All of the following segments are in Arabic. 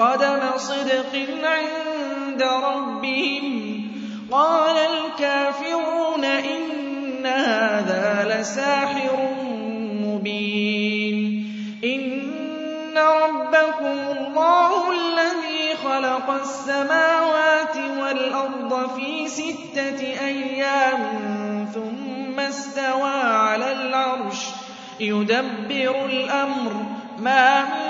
قدم صدق عند ربهم. قال الكافرون إن هذا لساحر مبين. إن ربكم الله الذي خلق السماوات والأرض في ستة أيام ثم استوى على العرش. يدبر الأمر. ما من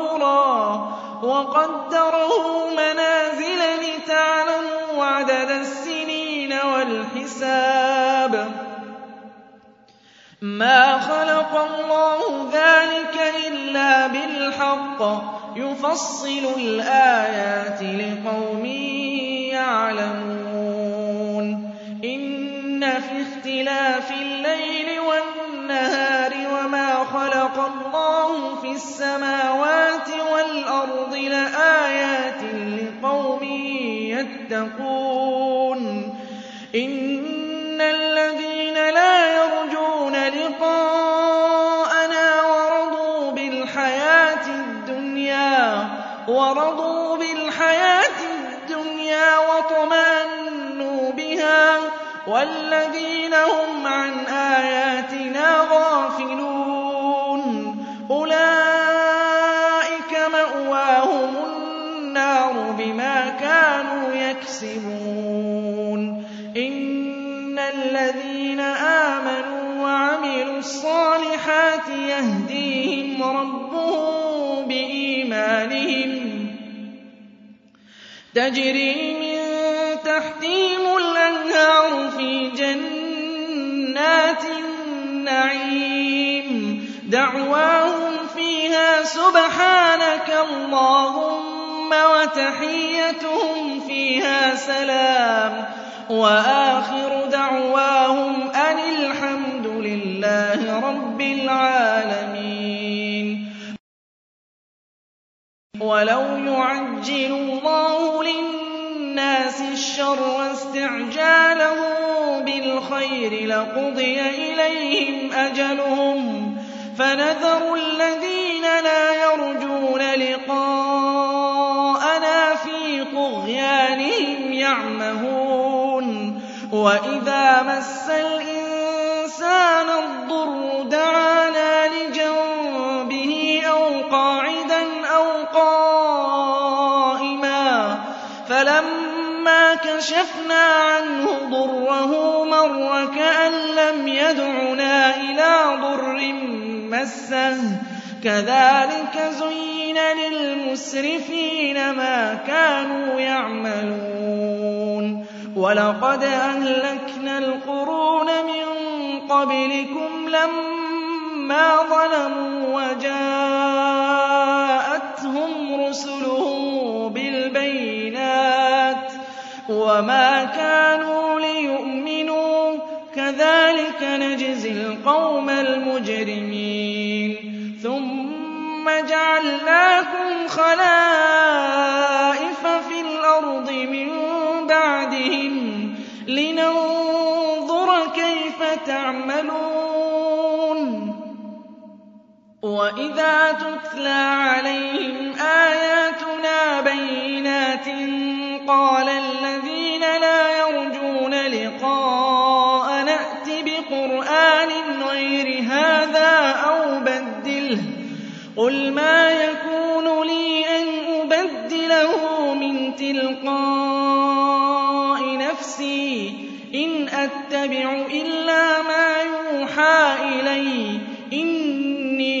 وقدره منازل لتعلموا عدد السنين والحساب. ما خلق الله ذلك إلا بالحق. يفصل الآيات لقوم يعلمون. إن في اختلاف الليل خلق الله في السماوات والأرض لآيات لقوم يتقون تجري من تحتهم الأنهار في جنات النعيم. دعواهم فيها سبحانك اللهم وتحيتهم فيها سلام. وآخر دعواهم أن الحمد لله رب العالمين. ولو يعجل الله للناس الشر استعجاله بالخير لقضي إليهم أجلهم فنذر الذين لا يرجون لقاءنا في طغيانهم يعمهون وإذا مس الإنسان الضر دعانا فلما كشفنا عنه ضره مر كأن لم يدعنا إلى ضر مسه كذلك زين للمسرفين ما كانوا يعملون ولقد أهلكنا القرون من قبلكم لما ظلموا وجاءتهم رسلهم بالبينات وما كانوا ليؤمنوا كذلك نجزي القوم المجرمين ثم جعلناكم خلائف في الأرض من بعدهم لِنَنظُرَ كَيْفَ تَعْمَلُونَ وَإِذَا تُتْلَىٰ عَلَيْهِمْ آيَاتُنَا بَيِّنَاتٍ قَالَ الَّذِينَ لَا يَرْجُونَ لِقَاءَنَا ائْتِ بِقُرْآنٍ غَيْرِ هَٰذَا أَوْ بَدِّلْهُ ۚ قُلْ مَا يَكُونُ لِي أَنْ أُبَدِّلَهُ مِن تِلْقَاءِ نَفْسِي ۖ إِنْ أَتَّبِعُ إِلَّا مَا يُوحَىٰ إِلَيَّ ۖ إِنِّي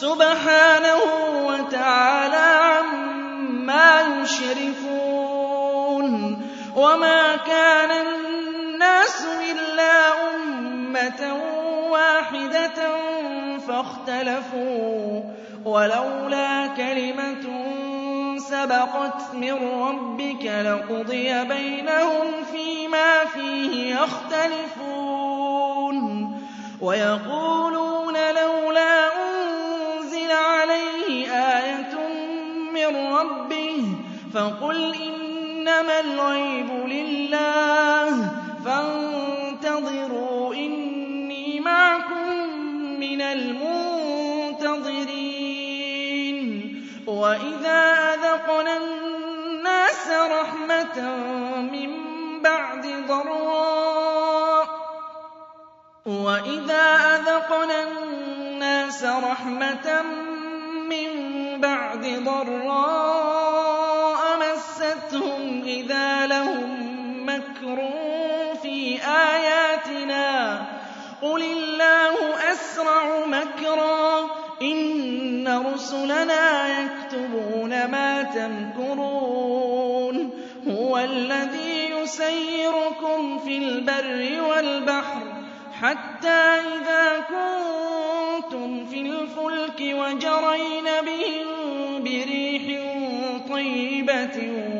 سُبْحَانَهُ وَتَعَالَىٰ عَمَّا يُشْرِكُونَ وَمَا كَانَ النَّاسُ إِلَّا أُمَّةً وَاحِدَةً فَاخْتَلَفُوا ۚ وَلَوْلَا كَلِمَةٌ سَبَقَتْ مِن رَّبِّكَ لَقُضِيَ بَيْنَهُمْ فِيمَا فِيهِ يَخْتَلِفُونَ وَيَقُولُونَ فَقُلْ إِنَّمَا الْغَيْبُ لِلَّهِ فَانتَظِرُوا إِنِّي مَعَكُم مِّنَ الْمُنتَظِرِينَ. وَإِذَا أَذَقْنَا النَّاسَ رَحْمَةً مِّن بَعْدِ ضَرَّاءٍ وَإِذَا أَذَقْنَا النَّاسَ رَحْمَةً مِّن بَعْدِ ضَرَّاءَ إِذَا لَهُم مَّكْرٌ فِي آيَاتِنَا ۚ قُلِ اللَّهُ أَسْرَعُ مَكْرًا ۚ إِنَّ رُسُلَنَا يَكْتُبُونَ مَا تَمْكُرُونَ هُوَ الَّذِي يُسَيِّرُكُمْ فِي الْبَرِّ وَالْبَحْرِ حَتَّىٰ إِذَا كُنتُمْ فِي الْفُلْكِ وَجَرَيْنَ بِهِم بِرِيحٍ طَيِّبَةٍ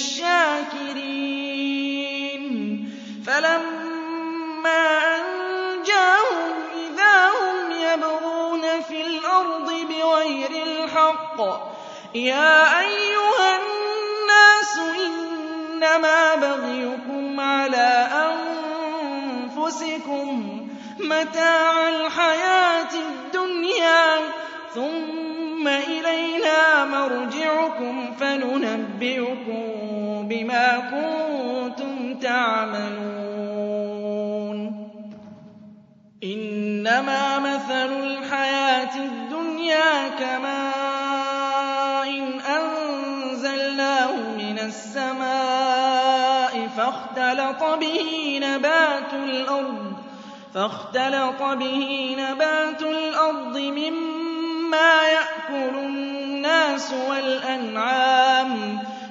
الشَّاكِرِينَ. فَلَمَّا أَنجَاهُمْ إِذَا هُمْ يَبْغُونَ فِي الْأَرْضِ بِغَيْرِ الْحَقِّ ۗ يَا أَيُّهَا النَّاسُ إِنَّمَا بَغْيُكُمْ عَلَىٰ أَنفُسِكُم ۖ مَّتَاعَ الْحَيَاةِ الدُّنْيَا ۖ ثُمَّ إِلَيْنَا مَرْجِعُكُمْ فَنُنَبِّئُكُم بِمَا كُنتُمْ تَعْمَلُونَ إِنَّمَا مَثَلُ الْحَيَاةِ الدُّنْيَا كَمَاءٍ أَنزَلْنَاهُ مِنَ السَّمَاءِ فَاخْتَلَطَ بِهِ نَبَاتُ الْأَرْضِ مِمَّا يَأْكُلُ النَّاسُ وَالْأَنْعَامُ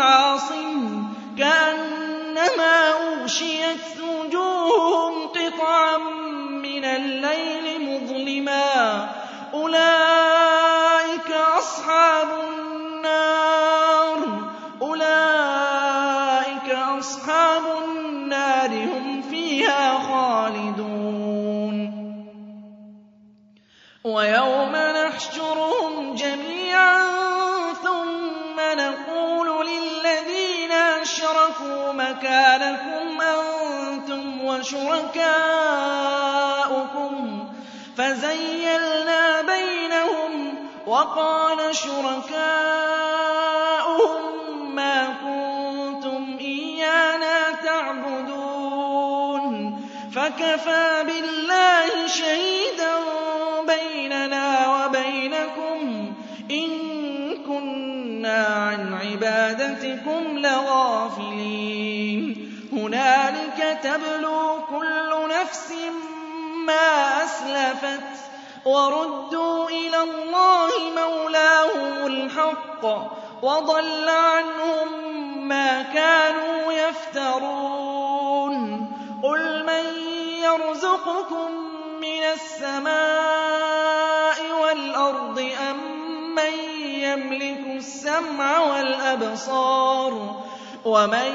عَاصِمٍ ۖ كَأَنَّمَا أُغْشِيَتْ وُجُوهُهُمْ وَشُرَكَاؤُكُمْ ۚ فَزَيَّلْنَا بَيْنَهُمْ ۖ وَقَالَ شُرَكَاؤُهُم مَّا كُنتُمْ إِيَّانَا تَعْبُدُونَ فَكَفَىٰ بِاللَّهِ شَهِيدًا بَيْنَنَا وَبَيْنَكُمْ إِن كُنَّا عَنْ عِبَادَتِكُمْ لَغَافِلِينَ. هُنَالِكَ تَبْلُو نَفْسٍ مَّا أَسْلَفَتْ ۚ وَرُدُّوا إِلَى اللَّهِ مَوْلَاهُمُ الْحَقِّ ۖ وَضَلَّ عَنْهُم مَّا كَانُوا يَفْتَرُونَ قُلْ مَن يَرْزُقُكُم مِّنَ السَّمَاءِ وَالْأَرْضِ أَمَّن يَمْلِكُ السَّمْعَ وَالْأَبْصَارَ وَمَن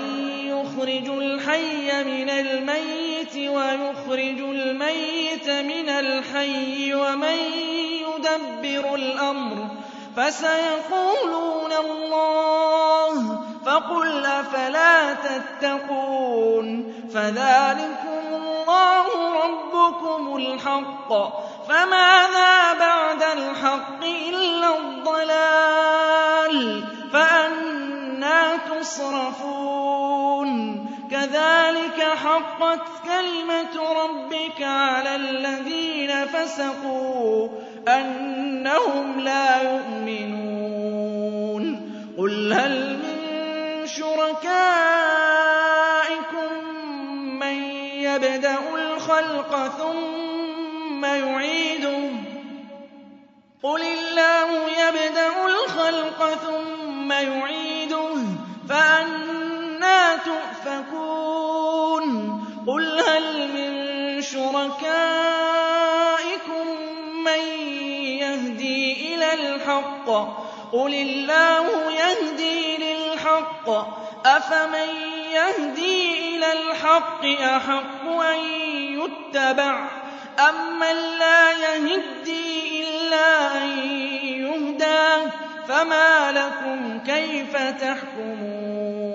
يُخْرِجُ الْحَيَّ مِنَ الْمَيِّتِ وَيُخْرِجُ الْمَيِّتَ مِنَ الْحَيِّ وَمَن يُدَبِّرُ الْأَمْرَ ۚ فَسَيَقُولُونَ اللَّهُ ۚ فَقُلْ أَفَلَا تَتَّقُونَ فَذَٰلِكُمُ اللَّهُ رَبُّكُمُ الْحَقُّ ۖ فَمَاذَا بَعْدَ الْحَقِّ إِلَّا الضَّلَالُ ۖ فَأَنَّىٰ تُصْرَفُونَ كَذَٰلِكَ حَقَّتْ كَلِمَتُ رَبِّكَ عَلَى الَّذِينَ فَسَقُوا أَنَّهُمْ لَا يُؤْمِنُونَ. قُلْ هَلْ مِن شُرَكَائِكُم مَّن يَبْدَأُ الْخَلْقَ ثُمَّ يُعِيدُهُ ۚ؟ قُلِ اللَّهُ يَبْدَأُ الْخَلْقَ ثُمَّ يُعِيدُهُ ۖ فَأَنَّىٰ تُؤْفَكُونَ. قُلْ هَلْ مِن شُرَكَائِكُم مَّن يَهْدِي إِلَى الْحَقِّ ۚ؟ قُلِ اللَّهُ يَهْدِي لِلْحَقِّ ۗ. أَفَمَن يَهْدِي إِلَى الْحَقِّ أَحَقُّ أَن يُتَّبَعَ؟ أَمَّن لَّا يَهِدِّي إِلَّا أَن يُهْدَىٰ ۖ فَمَا لَكُمْ كَيْفَ تَحْكُمُونَ؟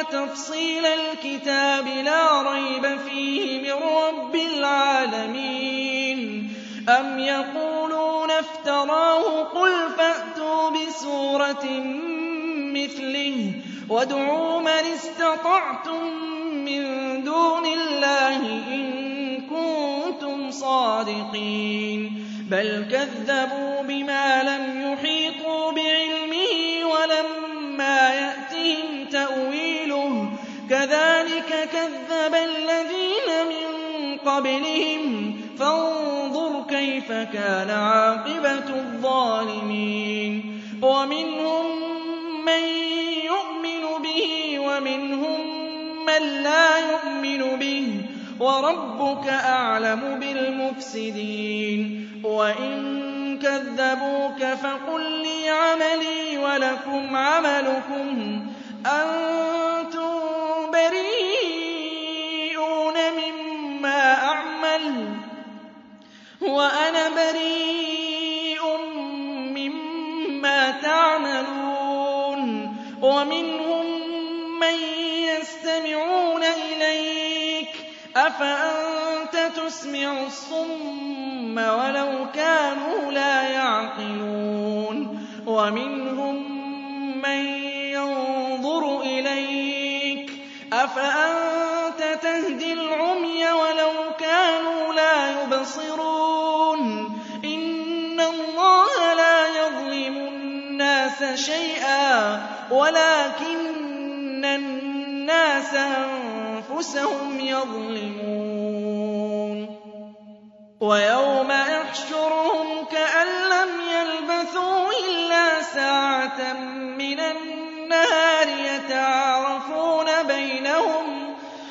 وَتَفْصِيلَ الْكِتَابِ لَا رَيْبَ فِيهِ مِن رَّبِّ الْعَالَمِينَ. أَمْ يَقُولُونَ افْتَرَاهُ ۖ قُلْ فَأْتُوا بِسُورَةٍ مِّثْلِهِ وَادْعُوا مَنِ اسْتَطَعْتُم مِّن دُونِ اللَّهِ إِن كُنتُمْ صَادِقِينَ. بَلْ كَذَّبُوا بِمَا لَمْ كَذَّبَ الَّذِينَ مِن قَبْلِهِمْ. فَانظُرْ كَيْفَ كَانَ عَاقِبَةُ الظَّالِمِينَ. وَمِنْهُم مَّن يُؤْمِنُ بِهِ وَمِنْهُم مَّن لَّا يُؤْمِنُ بِهِ ۚ. وَرَبُّكَ أَعْلَمُ بِالْمُفْسِدِينَ. وَإِن كَذَّبُوكَ فَقُل لِّي عَمَلِي وَلَكُمْ عَمَلُكُمْ. بَرِيئُونَ مِمَّا أَعْمَلُ وَأَنَا بَرِيءٌ مِّمَّا تَعْمَلُونَ وَمِنْهُم مَّن يَسْتَمِعُونَ إِلَيْكَ ۚ أَفَأَنتَ تُسْمِعُ الصُّمَّ وَلَوْ كَانُوا لَا يَعْقِلُونَ وَمِنْهُم أَفَأَنتَ تَهْدِي الْعُمْيَ وَلَوْ كَانُوا لَا يُبْصِرُونَ. إِنَّ اللَّهَ لَا يَظْلِمُ النَّاسَ شَيْئًا وَلَٰكِنَّ النَّاسَ أَنفُسَهُمْ يَظْلِمُونَ. وَيَوْمَ يَحْشُرُهُمْ كَأَن لَّمْ يَلْبَثُوا إِلَّا سَاعَةً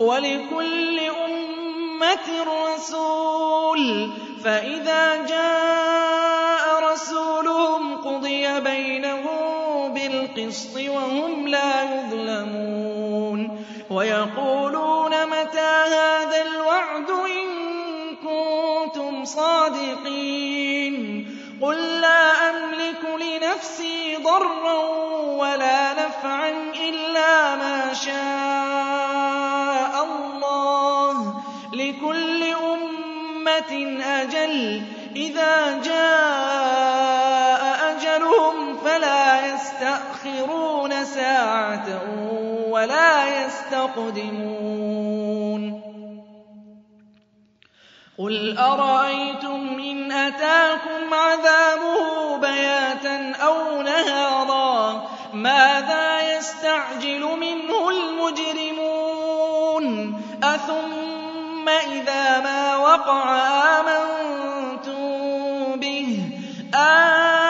وَلِكُلِّ أُمَّةٍ رَّسُولٌ ۖ. فَإِذَا جَاءَ رَسُولُهُمْ قُضِيَ بَيْنَهُم بِالْقِسْطِ وَهُمْ لَا يُظْلَمُونَ. وَيَقُولُونَ مَتَىٰ هَٰذَا الْوَعْدُ إِن كُنتُمْ صَادِقِينَ. قُل لَّا أَمْلِكُ لِنَفْسِي ضَرًّا وَلَا نَفْعًا إِلَّا مَا شَاءَ. أُمَّةٍ أَجَلٌ ۚ إِذَا جَاءَ أَجَلُهُمْ فَلَا يَسْتَأْخِرُونَ سَاعَةً ۖ وَلَا يَسْتَقْدِمُونَ. قُلْ أَرَأَيْتُمْ إِنْ أَتَاكُمْ عَذَابُهُ بَيَاتًا أَوْ نَهَارًا؟ مَاذَا يَسْتَعْجِلُ مِنْهُ الْمُجْرِمُونَ؟ أَثُمَّ إِذَا مَا وَقَعَ آمَنتُم بِهِ. آلْآنَ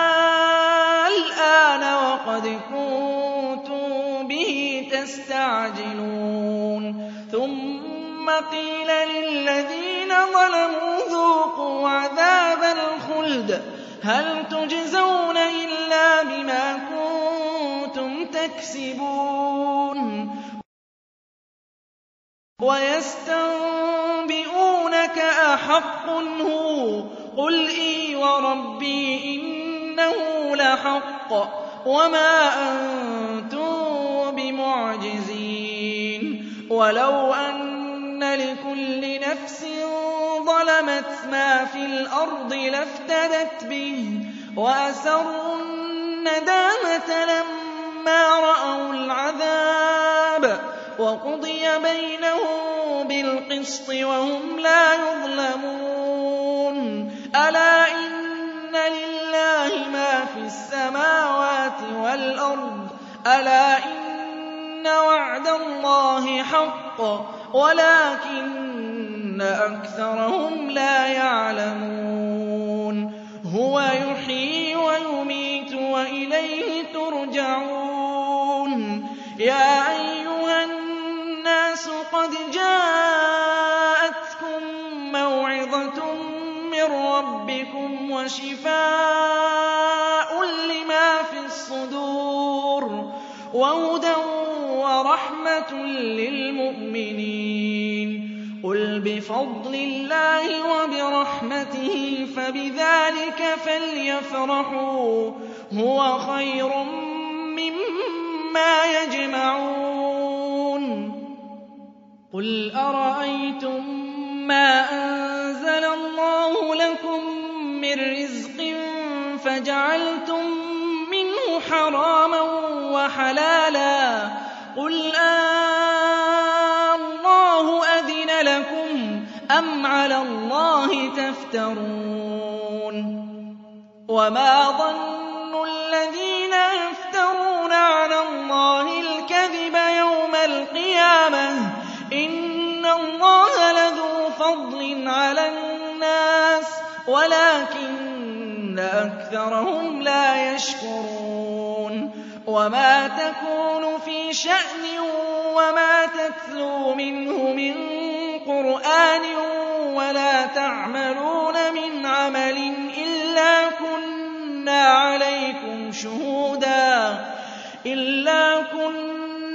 وَقَدْ كُنتُم بِهِ تَسْتَعْجِلُونَ. ثُمَّ قِيلَ لِلَّذِينَ ظَلَمُوا ذُوقُوا عَذَابَ الْخُلْدِ. هَلْ تُجْزَوْنَ إِلَّا بِمَا كُنتُمْ تَكْسِبُونَ؟ وَيَسْتَنبِئُونَكَ أَحَقٌّ هُوَ ۖ. قُلْ إِي وَرَبِّي إِنَّهُ لَحَقٌّ وَمَا أَنتُم بِمُعْجِزِينَ. وَلَوْ أَنَّ لِكُلِّ نَفْسٍ ظَلَمَتْ مَا فِي الْأَرْضِ لَافْتَدَتْ بِهِ وَأَسَرُّوا النَّدَامَةَ لَمَّا رَأَوُا الْعَذَابَ وَقُضِيَ بَيْنَهُم بِالْقِسْطِ وَهُمْ لَا يُظْلَمُونَ. أَلَا إِنَّ لِلَّهِ مَا فِي السَّمَاوَاتِ وَالْأَرْضِ؟ أَلَا إِنَّ وَعْدَ اللَّهِ حَقٌّ؟ وَلَٰكِنَّ أَكْثَرَهُمْ لَا يَعْلَمُونَ. هُوَ يُحْيِي وَيُمِيتُ وَإِلَيْهِ تُرْجَعُونَ. يَا أَيُّهَا النَّاسُ قَدْ جَاءَتْكُم وَشِفَاءٌ لِّمَا فِي الصُّدُورِ وَهُدًى وَرَحْمَةٌ لِّلْمُؤْمِنِينَ. قُلْ بِفَضْلِ اللَّهِ وَبِرَحْمَتِهِ فَبِذَٰلِكَ فَلْيَفْرَحُوا هُوَ خَيْرٌ مِّمَّا يَجْمَعُونَ. قُلْ أَرَأَيْتُم مَّا أَنزَلَ اللَّهُ لَكُم مِّن رِّزْقٍ فَجَعَلْتُم مِّنْهُ حَرَامًا وَحَلَالًا ۚ قُلْ آللَّهُ أَذِنَ لَكُمْ أَمْ عَلَى اللَّهِ تَفْتَرُونَ وَمَا ظَنُّ الَّذِينَ يَفْتَرُونَ عَلَى اللَّهِ الْكَذِبَ يَوْمَ الْقِيَامَةِ ۗ إِنَّ اللَّهَ لَذُو فَضْلٍ عَلَى النَّاسِ وَلَٰكِنَّ أَكْثَرَهُمْ لَا يَشْكُرُونَ وَمَا تَكُونُ فِي شَأْنٍ وَمَا تَتْلُو مِنْهُ مِن قُرْآنٍ وَلَا تَعْمَلُونَ مِنْ عَمَلٍ إِلَّا كُنَّا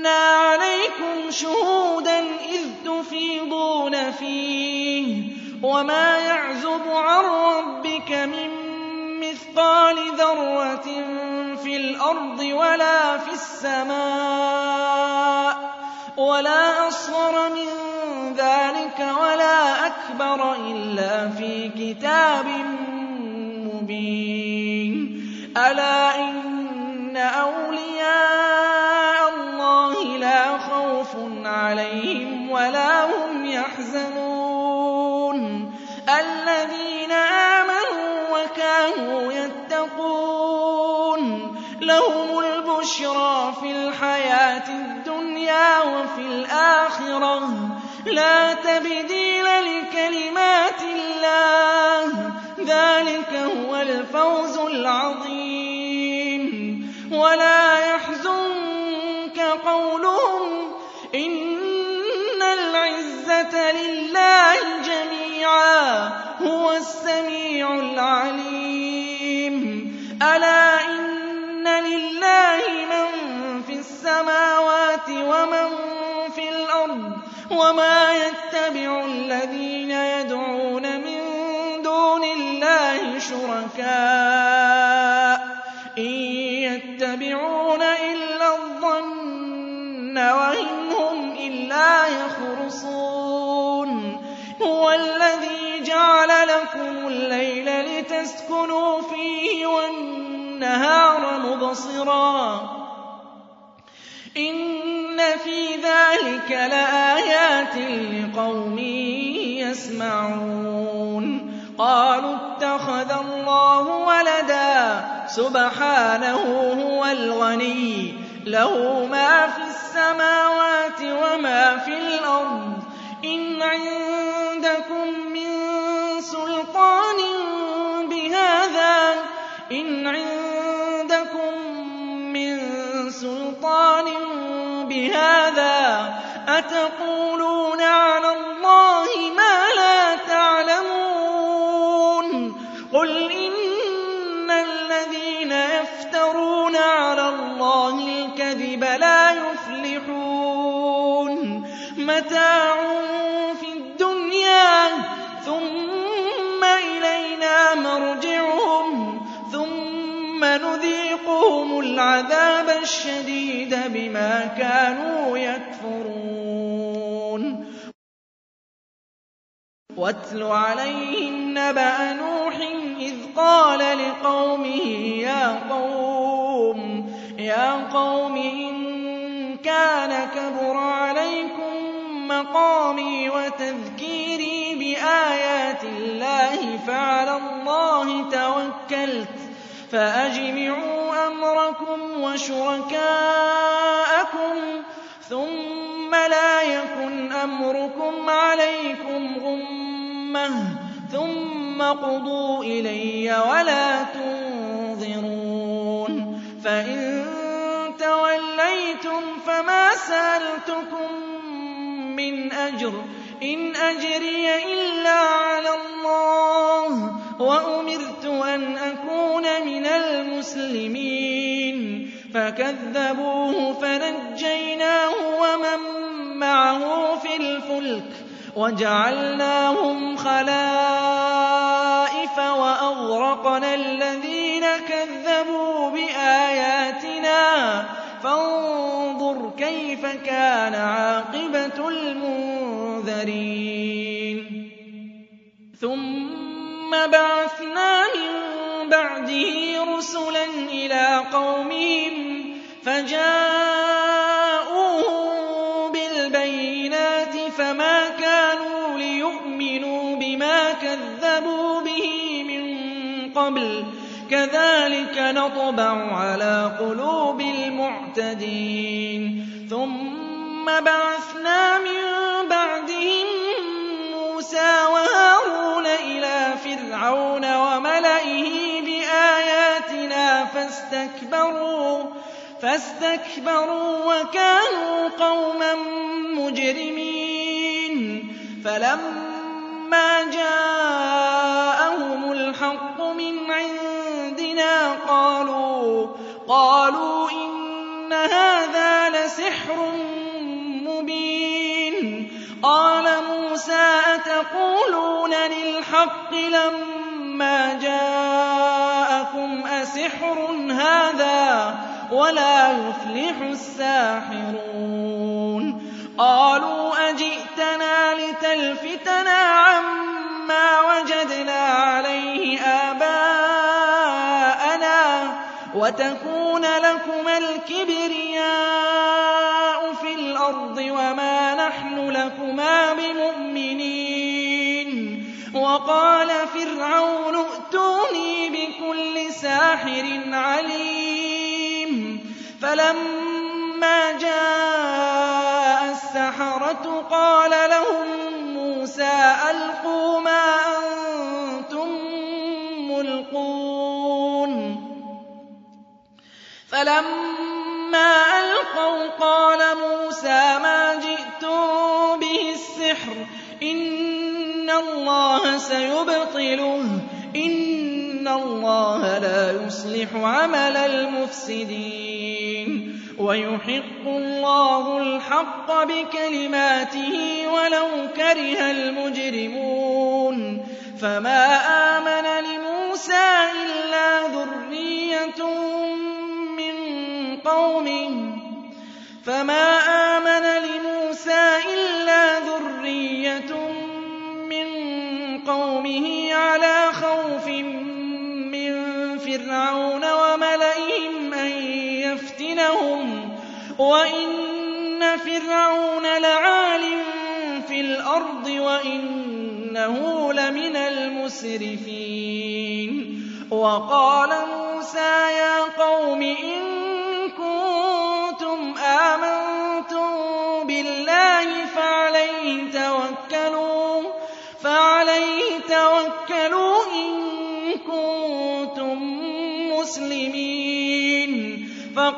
عَلَيْكُمْ شُهُودًا إِذْ تُفِيضُونَ فِيهِ ۚ وَمَا يَعْزُبُ عَن رَّبِّكَ مِن مِّثْقَالِ ذَرَّةٍ فِي الْأَرْضِ وَلَا فِي السَّمَاءِ وَلَا أَصْغَرَ مِن ذَٰلِكَ وَلَا أَكْبَرَ إِلَّا فِي كِتَابٍ مُّبِينٍ. أَلَا إِنَّ أَوْلِيَاءَ الْبُشْرَىٰ فِي الْحَيَاةِ الدُّنْيَا وَفِي الْآخِرَةِ ۚ. لَا تَبْدِيلَ لِكَلِمَاتِ اللَّهِ ۚ. ذَٰلِكَ هُوَ الْفَوْزُ الْعَظِيمُ. وَلَا يَحْزُنكَ قَوْلُهُمْ ۘ إِنَّ الْعِزَّةَ لِلَّهِ جَمِيعًا ۚ. هُوَ السَّمِيعُ الْعَلِيمُ. أَلَا إِنَّ لِلَّهِ السَّمَاوَاتِ وَمَن فِي الْأَرْضِ ۗ وَمَا يَتَّبِعُ الَّذِينَ يَدْعُونَ مِن دُونِ اللَّهِ شُرَكَاءَ ۚ. إِن يَتَّبِعُونَ إِلَّا الظَّنَّ وَإِنْ هُمْ إِلَّا يَخْرُصُونَ. هُوَ الَّذِي جَعَلَ لَكُمُ اللَّيْلَ لِتَسْكُنُوا فِيهِ وَالنَّهَارَ مُبْصِرًا ۚ. إِنَّ فِي ذَٰلِكَ لَآيَاتٍ لِّقَوْمٍ يَسْمَعُونَ قَالُوا اتَّخَذَ اللَّهُ وَلَدًا ۗ سُبْحَانَهُ هُوَ الْغَنِيُّ ۖ لَهُ مَا فِي السَّمَاوَاتِ وَمَا فِي الْأَرْضِ ۚ إِنْ عِندَكُم مِّن بِهَٰذَا ۚ أَتَقُولُونَ عَلَى اللَّهِ مَا لَا تَعْلَمُونَ قُلْ إِنَّ الَّذِينَ يَفْتَرُونَ عَلَى اللَّهِ الْكَذِبَ لَا يُفْلِحُونَ مَتَاعٌ الشَّدِيدَ بِمَا كَانُوا يَكْفُرُونَ. وَاتْلُ عَلَيْهِمْ نَبَأَ نُوحٍ إِذْ قَالَ لِقَوْمِهِ يَا قَوْمِ إِن كَانَ كَبُرَ عَلَيْكُم مَّقَامِي وَتَذْكِيرِي بِآيَاتِ اللَّهِ فَعَلَى اللَّهِ تَوَكَّلْتُ. فَأَجْمِعُوا أَمْرَكُمْ وَشُرَكَاءَكُمْ ثُمَّ لَا يَكُنْ أَمْرُكُمْ عَلَيْكُمْ غُمَّةً ثُمَّ اقْضُوا إِلَيَّ وَلَا تُنظِرُونِ فَإِن تَوَلَّيْتُمْ فَمَا سَأَلْتُكُم مِّنْ أَجْرٍ ۖ إِنْ أَجْرِيَ إِلَّا عَلَى اللَّهِ ۖ وأمرت أن أكون من المسلمين. فكذبوه فنجيناه ومن معه في الفلك وجعلناهم خلائف وأغرقنا الذين كذبوا بآياتنا. فانظر كيف كان عاقبة المنذرين. ثم بَعَثْنَا مِن بَعْدِهِ رُسُلًا إِلَىٰ قَوْمِهِمْ فَجَاءُوهُم بِالْبَيِّنَاتِ فَمَا كَانُوا لِيُؤْمِنُوا بِمَا كَذَّبُوا بِهِ مِن قَبْلُ ۚ. كَذَٰلِكَ نَطْبَعُ عَلَىٰ قُلُوبِ الْمُعْتَدِينَ. ثُمَّ بَعَثْنَا مِن بَعْدِهِم مُّوسَىٰ فِرْعَوْنَ وَمَلَئِهِ بِآيَاتِنَا فَاسْتَكْبَرُوا وَكَانُوا قَوْمًا مُّجْرِمِينَ. فَلَمَّا جَاءَهُمُ الْحَقُّ مِنْ عِندِنَا قَالُوا إِنَّ هَٰذَا لَسِحْرٌ مُّبِينٌ. قَالَ مُوسَىٰ أَتَقُولُونَ لِلْحَقِّ لَمَّا جَاءَكُمْ ۖ أَسِحْرٌ هَٰذَا وَلَا يُفْلِحُ السَّاحِرُونَ قَالُوا أَجِئْتَنَا لِتَلْفِتَنَا عَمَّا وَجَدْنَا عَلَيْهِ آبَاءَنَا وَتَكُونَ لَكُمَا الْكِبْرِيَاءُ فِي الْأَرْضِ وَمَا نَحْنُ لَكُمَا بِمُؤْمِنِينَ وَقَالَ فِرْعَوْنُ ائْتُونِي بِكُلِّ سَاحِرٍ عَلِيمٍ. فَلَمَّا جَاءَ السَّحَرَةُ قَالَ لَهُم مُّوسَىٰ أَلْقُوا مَا أَنتُم مُّلْقُونَ. فَلَمَّا أَلْقَوْا قَالَ سَيُبْطِلُهُ ۖ. إِنَّ اللَّهَ لَا يُصْلِحُ عَمَلَ الْمُفْسِدِينَ. وَيُحِقُّ اللَّهُ الْحَقَّ بِكَلِمَاتِهِ وَلَوْ كَرِهَ الْمُجْرِمُونَ. فَمَا آمَنَ لِمُوسَىٰ إِلَّا ذُرِّيَّةٌ مِّن قَوْمِهِ. فَمَا آمَنَ قَوْمِهِ عَلَىٰ خَوْفٍ مِّن فِرْعَوْنَ وَمَلَئِهِمْ أَن يَفْتِنَهُمْ ۚ وَإِنَّ فِرْعَوْنَ لَعَالٍ فِي الْأَرْضِ وَإِنَّهُ لَمِنَ الْمُسْرِفِينَ. وَقَالَ مُوسَىٰ يَا قَوْمِ إِن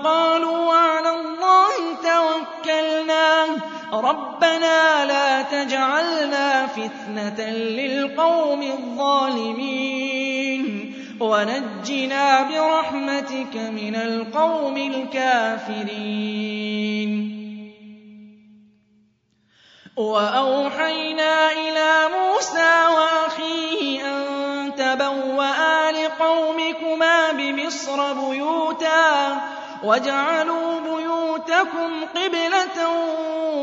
فَقَالُوا وَعَلَى اللَّهِ تَوَكَّلْنَا. رَبَّنَا لَا تَجْعَلْنَا فِتْنَةً لِّلْقَوْمِ الظَّالِمِينَ. وَنَجِّنَا بِرَحْمَتِكَ مِنَ الْقَوْمِ الْكَافِرِينَ. وَأَوْحَيْنَا إِلَىٰ مُوسَىٰ وَأَخِيهِ أَن تَبَوَّآ لِقَوْمِكُمَا بِمِصْرَ بُيُوتًا. وَاجْعَلُوا بُيُوتَكُمْ قِبْلَةً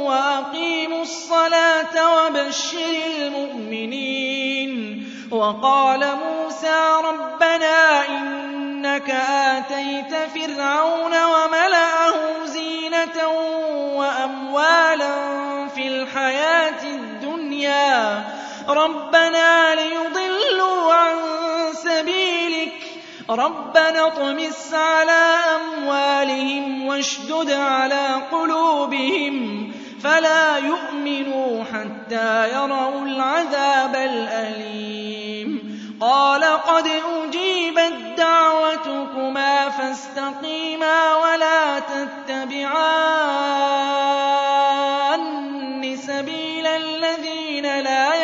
وَأَقِيمُوا الصَّلَاةَ وَبَشِّرِ الْمُؤْمِنِينَ وَقَالَ مُوسَىٰ رَبَّنَا إِنَّكَ آتَيْتَ فِرْعَوْنَ وَمَلَأَهُ زِينَةً وَأَمْوَالًا فِي الْحَيَاةِ الدُّنْيَا رَبَّنَا لِيُضِلُّوا رَبَّنَا اطْمِسْ عَلَىٰ أَمْوَالِهِمْ وَاشْدُدْ عَلَىٰ قُلُوبِهِمْ فَلَا يُؤْمِنُوا حَتَّىٰ يَرَوُا الْعَذَابَ الْأَلِيمَ. قَالَ قَدْ أُجِيبَت دَّعْوَتُكُمَا فَاسْتَقِيمَا وَلَا تَتَّبِعَانِّ سَبِيلَ الَّذِينَ لَا يَعْلَمُونَ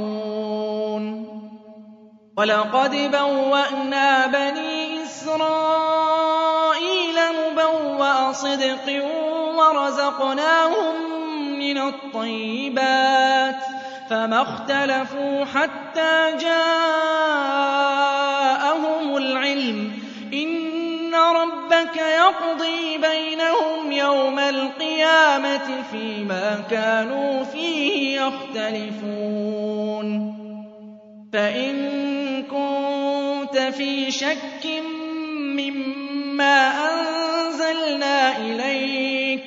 وَلَقَدْ بَوَّأْنَا بَنِي إِسْرَائِيلَ مُبَوَّأَ صِدْقٍ وَرَزَقْنَاهُم مِّنَ الطَّيِّبَاتِ فَمَا اخْتَلَفُوا حَتَّىٰ جَاءَهُمُ الْعِلْمُ ۚ إِنَّ رَبَّكَ يَقْضِي بَيْنَهُمْ يَوْمَ الْقِيَامَةِ فِيمَا كَانُوا فِيهِ يَخْتَلِفُونَ فِي شَكٍّ مِّمَّا أَنزَلْنَا إِلَيْكَ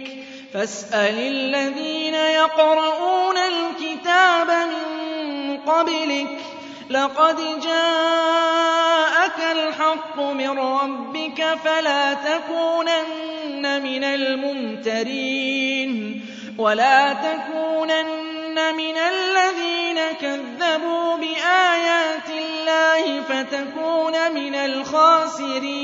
فَاسْأَلِ الَّذِينَ يَقْرَءُونَ الْكِتَابَ مِن قَبْلِكَ ۚ لَقَدْ جَاءَكَ الْحَقُّ مِن رَّبِّكَ فَلَا تَكُونَنَّ مِنَ الْمُمْتَرِينَ وَلَا تَكُونَنَّ مِنَ الَّذِينَ كَذَّبُوا بِآيَاتِ اللَّهِ فَتَكُونَ مِنَ الْخَاسِرِينَ.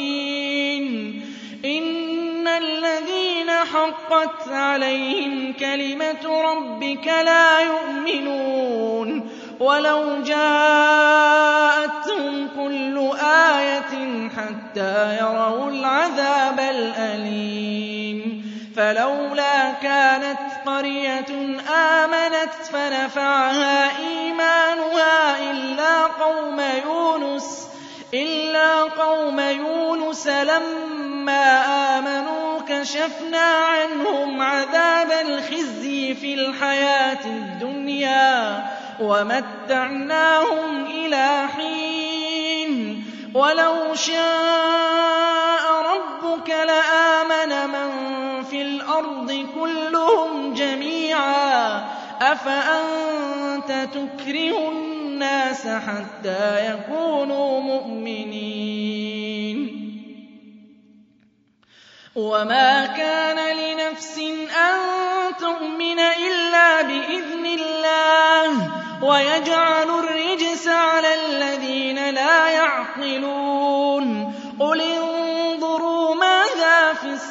إِنَّ الَّذِينَ حَقَّتْ عَلَيْهِمْ كَلِمَةُ رَبِّكَ لَا يُؤْمِنُونَ. وَلَوْ جَاءَتْهُمْ كُلُّ آيَةٍ حَتَّىٰ يَرَوُا الْعَذَابَ الْأَلِيمَ. فَلَوْلَا كَانَتْ قَرْيَةٌ آمَنَتْ فَنَفَعَهَا إِيمَانُهَا إِلَّا قَوْمَ يُونُسَ لَمَّا آمَنُوا كَشَفْنَا عَنْهُمْ عَذَابَ الْخِزْيِ فِي الْحَيَاةِ الدُّنْيَا وَمَتَّعْنَاهُمْ إِلَىٰ حِينٍ وَلَوْ شَاءَ الْأَرْضِ كُلُّهُمْ جَمِيعًا ۚ أَفَأَنتَ تُكْرِهُ النَّاسَ حَتَّىٰ يَكُونُوا مُؤْمِنِينَ؟ وَمَا كَانَ لِنَفْسٍ أَن تُؤْمِنَ إِلَّا بِإِذْنِ اللَّهِ ۚ وَيَجْعَلُ الرِّجْسَ عَلَى الَّذِينَ لَا يَعْقِلُونَ. قُلِ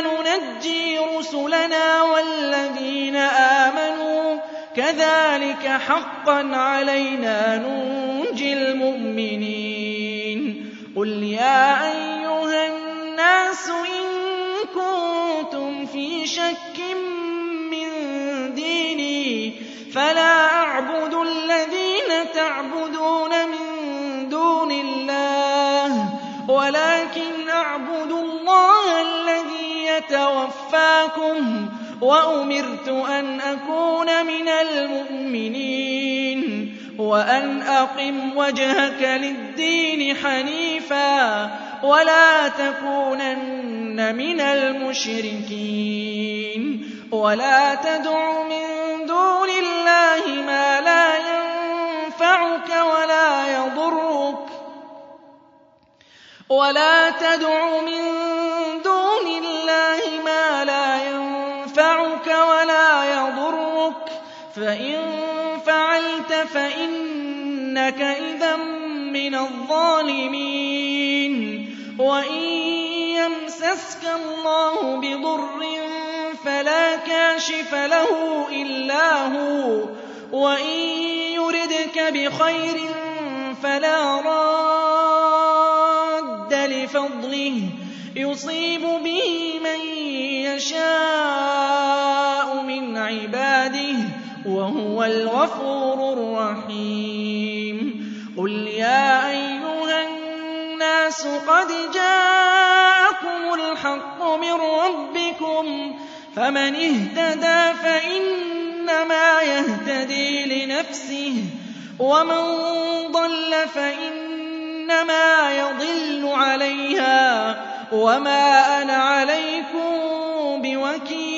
نُنَجِّي رُسُلَنَا وَالَّذِينَ آمَنُوا ۚ. كَذَٰلِكَ حَقًّا عَلَيْنَا نُنجِي الْمُؤْمِنِينَ. قُلْ يَا أَيُّهَا النَّاسُ إِن كُنتُمْ فِي شَكٍّ مِّن دِينِي فَلَا أَعْبُدُ يَتَوَفَّاكُمْ ۖ وَأُمِرْتُ أَنْ أَكُونَ مِنَ الْمُؤْمِنِينَ وَأَنْ أَقِمْ وَجْهَكَ لِلدِّينِ حَنِيفًا وَلَا تَكُونَنَّ مِنَ الْمُشْرِكِينَ وَلَا تَدْعُ مِن دُونِ اللَّهِ مَا لَا يَنفَعُكَ وَلَا يَضُرُّكَ وَلَا تَدْعُ مِن دُونِ اللَّهِ فَإِن فَعَلْتَ فَإِنَّكَ إِذًا مِّنَ الظَّالِمِينَ وَإِن يَمْسَسْكَ اللَّهُ بِضُرٍّ فَلَا كَاشِفَ لَهُ إِلَّا هُوَ ۖ وَإِن يُرِدْكَ بِخَيْرٍ فَلَا رَادَّ لِفَضْلِهِ ۚ يُصِيبُ بِهِ مَن يَشَاءُ مِنْ عِبَادِهِ ۚ وَهُوَ الْغَفُورُ الرَّحِيمُ. قُلْ يَا أَيُّهَا النَّاسُ قَدْ جَاءَكُمُ الْحَقُّ مِن رَّبِّكُمْ ۖ فَمَنِ اهْتَدَىٰ فَإِنَّمَا يَهْتَدِي لِنَفْسِهِ ۖ وَمَن ضَلَّ فَإِنَّمَا يَضِلُّ عَلَيْهَا ۖ وَمَا أَنَا عَلَيْكُم بِوَكِيلٍ.